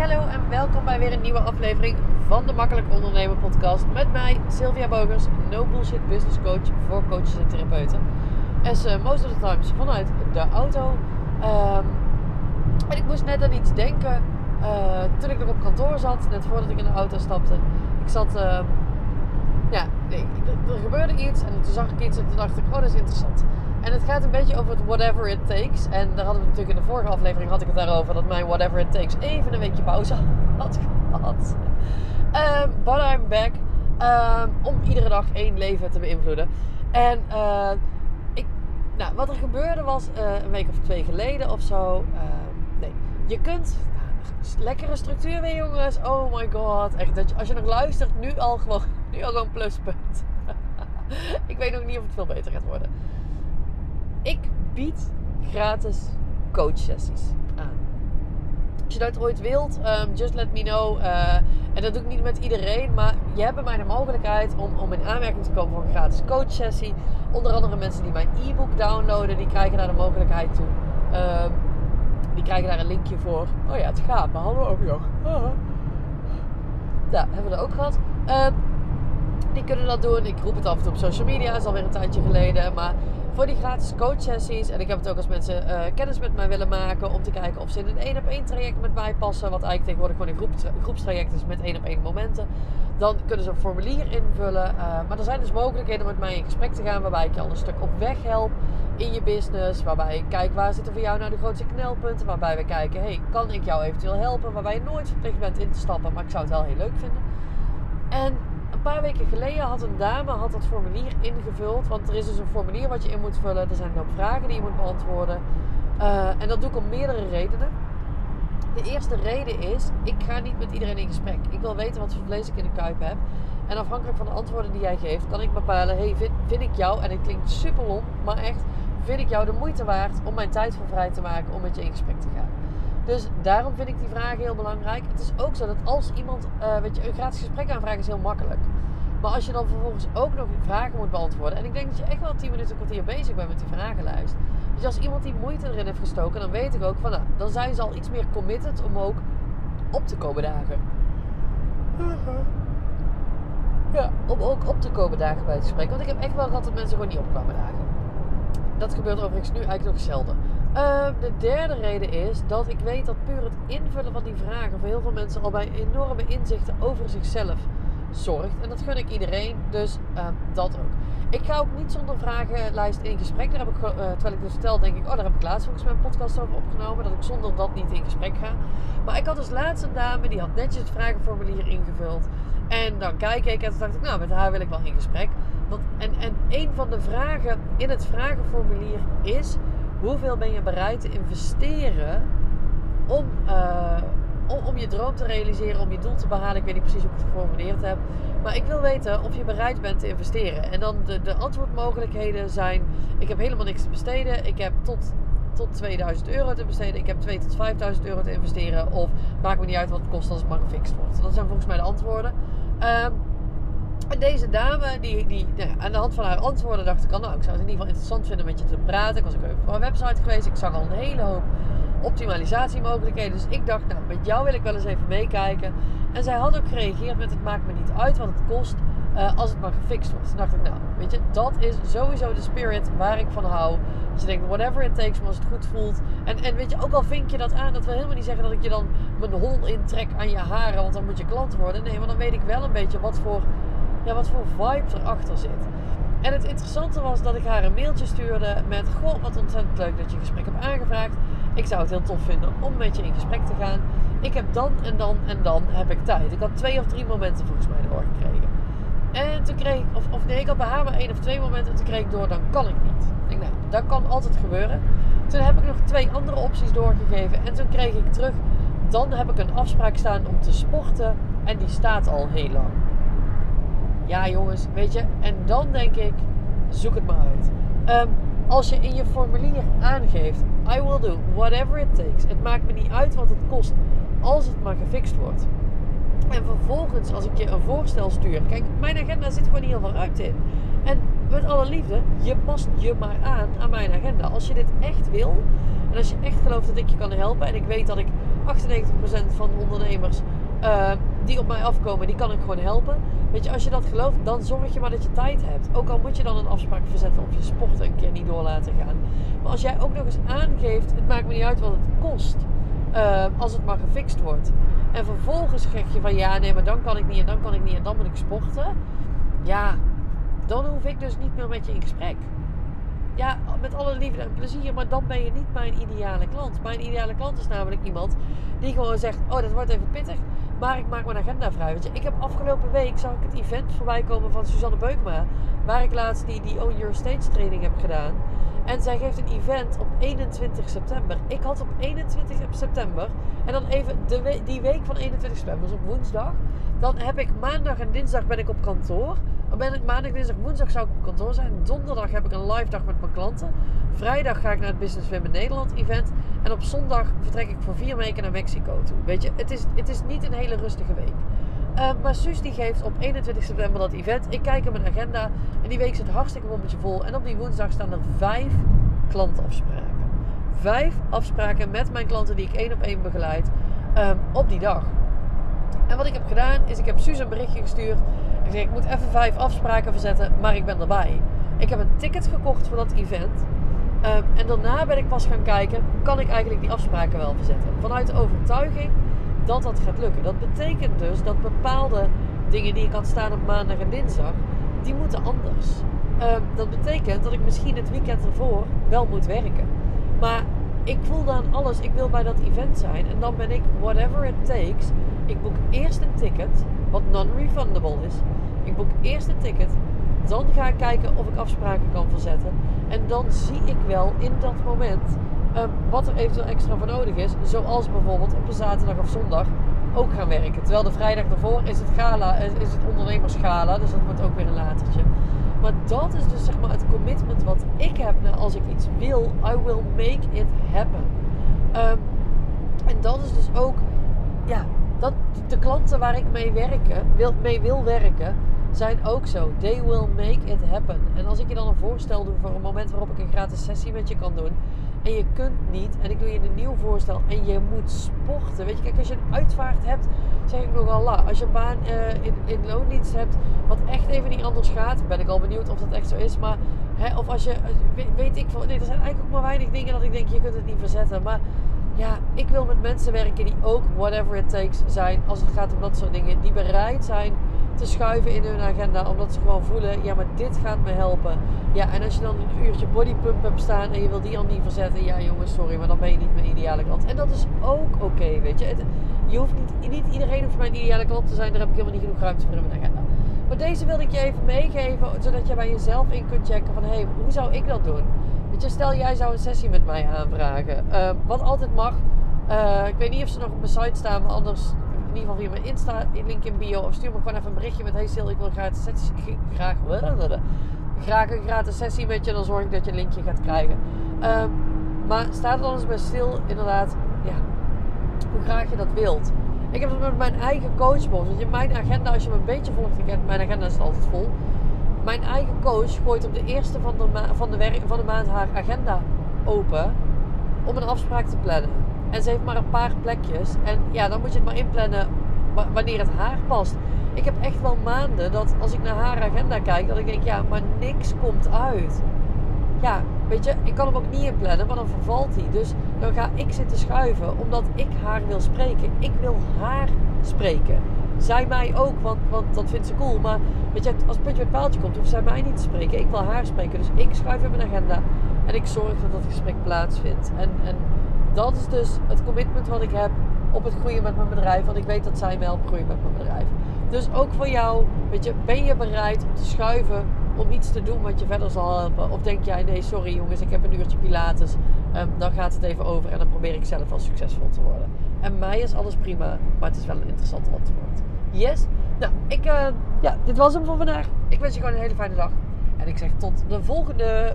hallo en welkom bij weer een nieuwe aflevering van de Makkelijk Ondernemen podcast. Met mij, Sylvia Bogers, no bullshit business coach voor coaches en therapeuten. As uh, most of the times vanuit de auto. Ehm, en ik moest net aan iets denken uh, toen ik nog op kantoor zat, net voordat ik in de auto stapte. Ik zat, uh, ja, er gebeurde iets en toen zag ik iets en toen dacht ik, oh dat is interessant. En het gaat een beetje over het whatever it takes. En daar hadden we natuurlijk in de vorige aflevering had ik het daarover dat mijn whatever it takes even een weekje pauze had gehad. Um, but I'm back. Um, om iedere dag één leven te beïnvloeden. En uh, ik, nou, wat er gebeurde was uh, een week of twee geleden of zo. Uh, nee, je kunt. Nou, lekkere structuur weer, jongens. Oh my god. Echt, dat als je nog luistert, nu al gewoon, nu al gewoon pluspunt. ik weet nog niet of het veel beter gaat worden ik bied gratis coachsessies aan. Als je dat ooit wilt, um, just let me know. Uh, en dat doe ik niet met iedereen, maar je hebt bij mij de mogelijkheid om, om in aanmerking te komen voor een gratis coachsessie. Onder andere mensen die mijn e-book downloaden, die krijgen daar de mogelijkheid toe. Um, die krijgen daar een linkje voor. Oh ja, het gaat, maar we ook nog. Ja, hebben we dat ook gehad. Uh, die kunnen dat doen. Ik roep het af en toe op social media, dat is alweer een tijdje geleden. Maar voor die gratis coachsessies. En ik heb het ook als mensen uh, kennis met mij willen maken. Om te kijken of ze in een één op één traject met mij passen. Wat eigenlijk tegenwoordig gewoon een groep, groepstraject is met één op één momenten. Dan kunnen ze een formulier invullen. Uh, maar er zijn dus mogelijkheden om met mij in gesprek te gaan. Waarbij ik je al een stuk op weg help in je business. Waarbij ik kijk waar zitten voor jou nou de grootste knelpunten. Waarbij we kijken, hey, kan ik jou eventueel helpen? Waarbij je nooit verplicht bent in te stappen. Maar ik zou het wel heel leuk vinden. En een paar weken geleden had een dame had dat formulier ingevuld. Want er is dus een formulier wat je in moet vullen. Er zijn ook vragen die je moet beantwoorden. Uh, en dat doe ik om meerdere redenen. De eerste reden is, ik ga niet met iedereen in gesprek. Ik wil weten wat voor vlees ik in de kuip heb. En afhankelijk van de antwoorden die jij geeft, kan ik bepalen: hey, vind, vind ik jou, en het klinkt super lom, maar echt, vind ik jou de moeite waard om mijn tijd voor vrij te maken om met je in gesprek te gaan? Dus daarom vind ik die vragen heel belangrijk. Het is ook zo dat als iemand, uh, weet je, een gratis gesprek aanvragen is heel makkelijk. Maar als je dan vervolgens ook nog vragen moet beantwoorden. En ik denk dat je echt wel 10 minuten, een kwartier bezig bent met die vragenlijst. Dus als iemand die moeite erin heeft gestoken, dan weet ik ook van nou, dan zijn ze al iets meer committed om ook op te komen dagen. Ja, om ook op te komen dagen bij het gesprek. Want ik heb echt wel gehad dat mensen gewoon niet opkwamen dagen. Dat gebeurt overigens nu eigenlijk nog zelden. Uh, de derde reden is dat ik weet dat puur het invullen van die vragen voor heel veel mensen al bij enorme inzichten over zichzelf zorgt. En dat gun ik iedereen, dus uh, dat ook. Ik ga ook niet zonder vragenlijst in gesprek. Daar heb ik, uh, terwijl ik dit vertel, denk ik, oh, daar heb ik laatst volgens mij een podcast over opgenomen. Dat ik zonder dat niet in gesprek ga. Maar ik had dus laatst een dame, die had netjes het vragenformulier ingevuld. En dan kijk ik en toen dacht ik, nou, met haar wil ik wel in gesprek. En, en een van de vragen in het vragenformulier is hoeveel ben je bereid te investeren om, uh, om, om, je droom te realiseren, om je doel te behalen. Ik weet niet precies hoe ik het geformuleerd heb. Maar ik wil weten of je bereid bent te investeren. En dan de, de antwoordmogelijkheden zijn: ik heb helemaal niks te besteden. Ik heb tot, tot 2000 euro te besteden. Ik heb 2 tot 5000 euro te investeren. Of maakt me niet uit wat het kost als het maar gefixt wordt. Dat zijn volgens mij de antwoorden. Um, en deze dame, die, die, nou aan de hand van haar antwoorden dacht ik nou, ik zou het in ieder geval interessant vinden met je te praten. Ik was ook even op haar website geweest. Ik zag al een hele hoop optimalisatiemogelijkheden. Dus ik dacht, nou, met jou wil ik wel eens even meekijken. En zij had ook gereageerd met, het maakt me niet uit wat het kost. Uh, als het maar gefixt wordt. Toen dacht ik, nou, weet je, dat is sowieso de spirit waar ik van hou. Dat je denkt, whatever it takes, maar als het goed voelt. En, en weet je, ook al vink je dat aan, dat wil helemaal niet zeggen dat ik je dan mijn hol intrek aan je haren, want dan moet je klant worden. Nee, maar dan weet ik wel een beetje wat voor ja, wat voor vibe erachter zit. En het interessante was dat ik haar een mailtje stuurde met: Goh, wat ontzettend leuk dat je een gesprek hebt aangevraagd. Ik zou het heel tof vinden om met je in gesprek te gaan. Ik heb dan en dan en dan heb ik tijd. Ik had twee of drie momenten volgens mij door gekregen. En toen kreeg ik, of, of nee, ik had bij haar maar één of twee momenten. En toen kreeg ik door: dan kan ik niet. Ik denk, nou, dat kan altijd gebeuren. Toen heb ik nog twee andere opties doorgegeven. En toen kreeg ik terug: dan heb ik een afspraak staan om te sporten. En die staat al heel lang. Ja, jongens, weet je. En dan denk ik, zoek het maar uit. Um, als je in je formulier aangeeft, I will do whatever it takes. Het maakt me niet uit wat het kost, als het maar gefixt wordt. En vervolgens, als ik je een voorstel stuur. Kijk, mijn agenda zit gewoon heel veel ruimte in. En met alle liefde, je past je maar aan aan mijn agenda. Als je dit echt wil, en als je echt gelooft dat ik je kan helpen, en ik weet dat ik 98% van de ondernemers uh, die op mij afkomen, die kan ik gewoon helpen. Weet je, als je dat gelooft, dan zorg je maar dat je tijd hebt. Ook al moet je dan een afspraak verzetten of je sporten een keer niet door laten gaan. Maar als jij ook nog eens aangeeft, het maakt me niet uit wat het kost. Uh, als het maar gefixt wordt. En vervolgens zeg je van ja, nee, maar dan kan ik niet en dan kan ik niet en dan moet ik sporten. Ja, dan hoef ik dus niet meer met je in gesprek. Ja, met alle liefde en plezier, maar dan ben je niet mijn ideale klant. Mijn ideale klant is namelijk iemand die gewoon zegt: Oh, dat wordt even pittig, maar ik maak mijn agenda vrij. Weet je, ik heb afgelopen week zag ik het event voorbij komen van Suzanne Beukma, waar ik laatst die, die Own Your Stage training heb gedaan. En zij geeft een event op 21 september. Ik had op 21 september, en dan even de die week van 21 september, dus op woensdag, dan heb ik maandag en dinsdag ben ik op kantoor. Dan ben ik maandag, dinsdag, woensdag zou ik op kantoor zijn. Donderdag heb ik een live dag met mijn klanten. Vrijdag ga ik naar het Business Women Nederland event. En op zondag vertrek ik voor vier weken naar Mexico toe. Weet je, het is, het is niet een hele rustige week. Uh, maar Suus die geeft op 21 september dat event. Ik kijk in mijn agenda en die week zit hartstikke bommetje vol. En op die woensdag staan er vijf klantafspraken. Vijf afspraken met mijn klanten die ik één op één begeleid um, op die dag. En wat ik heb gedaan is ik heb Suus een berichtje gestuurd. Ik zeg ik moet even vijf afspraken verzetten, maar ik ben erbij. Ik heb een ticket gekocht voor dat event. Um, en daarna ben ik pas gaan kijken, kan ik eigenlijk die afspraken wel verzetten? Vanuit de overtuiging dat dat gaat lukken. Dat betekent dus dat bepaalde dingen die ik had staan op maandag en dinsdag, die moeten anders. Um, dat betekent dat ik misschien het weekend ervoor wel moet werken. Maar ik voel dan alles, ik wil bij dat event zijn. En dan ben ik, whatever it takes, ik boek eerst een ticket, wat non-refundable is. Ik boek eerst een ticket, dan ga ik kijken of ik afspraken kan verzetten. En dan zie ik wel in dat moment um, wat er eventueel extra voor nodig is. Zoals bijvoorbeeld op een zaterdag of zondag ook gaan werken. Terwijl de vrijdag daarvoor is het gala, is het ondernemersgala. Dus dat wordt ook weer een latertje. Maar dat is dus zeg maar het commitment wat ik heb als ik iets wil. I will make it happen. Um, en dat is dus ook, ja, dat de klanten waar ik mee, werken, wil, mee wil werken, zijn ook zo. They will make it happen. En als ik je dan een voorstel doe voor een moment waarop ik een gratis sessie met je kan doen. En je kunt niet, en ik doe je een nieuw voorstel, en je moet sporten. Weet je, kijk, als je een uitvaart hebt, zeg ik nogal la. Als je een baan uh, in, in loondienst hebt, wat echt even niet anders gaat, ben ik al benieuwd of dat echt zo is. Maar, hè, of als je, weet, weet ik, nee, er zijn eigenlijk ook maar weinig dingen dat ik denk, je kunt het niet verzetten. Maar ja, ik wil met mensen werken die ook whatever it takes zijn als het gaat om dat soort dingen. Die bereid zijn te schuiven in hun agenda. Omdat ze gewoon voelen, ja, maar dit gaat me helpen. Ja, en als je dan een uurtje bodypump hebt staan en je wil die al niet verzetten. Ja, jongens, sorry, maar dan ben je niet mijn ideale klant. En dat is ook oké, weet je. Het, je hoeft niet, niet iedereen hoeft mijn ideale klant te zijn. Daar heb ik helemaal niet genoeg ruimte voor in mijn agenda. Maar deze wilde ik je even meegeven, zodat je bij jezelf in kunt checken van, hé, hey, hoe zou ik dat doen? Weet je, stel jij zou een sessie met mij aanvragen. Uh, wat altijd mag. Uh, ik weet niet of ze nog op mijn site staan, maar anders in ieder geval via mijn Insta, link in bio. Of stuur me gewoon even een berichtje met: Hey Sil, ik wil graag, sessie, graag, graag een gratis sessie met je. Dan zorg ik dat je een linkje gaat krijgen. Um, maar staat er dan eens bij stil, inderdaad, ja, hoe graag je dat wilt. Ik heb het met mijn eigen coachbos. Want in mijn agenda, als je me een beetje volgt, ik mijn agenda is altijd vol. Mijn eigen coach gooit op de eerste van de, van de, van de maand haar agenda open om een afspraak te plannen. En ze heeft maar een paar plekjes. En ja, dan moet je het maar inplannen wanneer het haar past. Ik heb echt wel maanden dat als ik naar haar agenda kijk, dat ik denk, ja, maar niks komt uit. Ja, weet je, ik kan hem ook niet inplannen, maar dan vervalt hij. Dus dan ga ik zitten schuiven, omdat ik haar wil spreken. Ik wil haar spreken. Zij mij ook, want, want dat vindt ze cool. Maar weet je, als het puntje paaltje komt, hoeft zij mij niet te spreken. Ik wil haar spreken. Dus ik schuif in mijn agenda en ik zorg dat dat gesprek plaatsvindt. En, en dat is dus het commitment wat ik heb op het groeien met mijn bedrijf. Want ik weet dat zij mij helpen groeien met mijn bedrijf. Dus ook voor jou, weet je, ben je bereid om te schuiven om iets te doen wat je verder zal helpen? Of denk jij, nee, sorry jongens, ik heb een uurtje Pilates. Um, dan gaat het even over en dan probeer ik zelf wel succesvol te worden. En mij is alles prima, maar het is wel een interessant antwoord. Yes? Nou, ik, uh, ja, dit was hem voor vandaag. Ik wens je gewoon een hele fijne dag. En ik zeg tot de volgende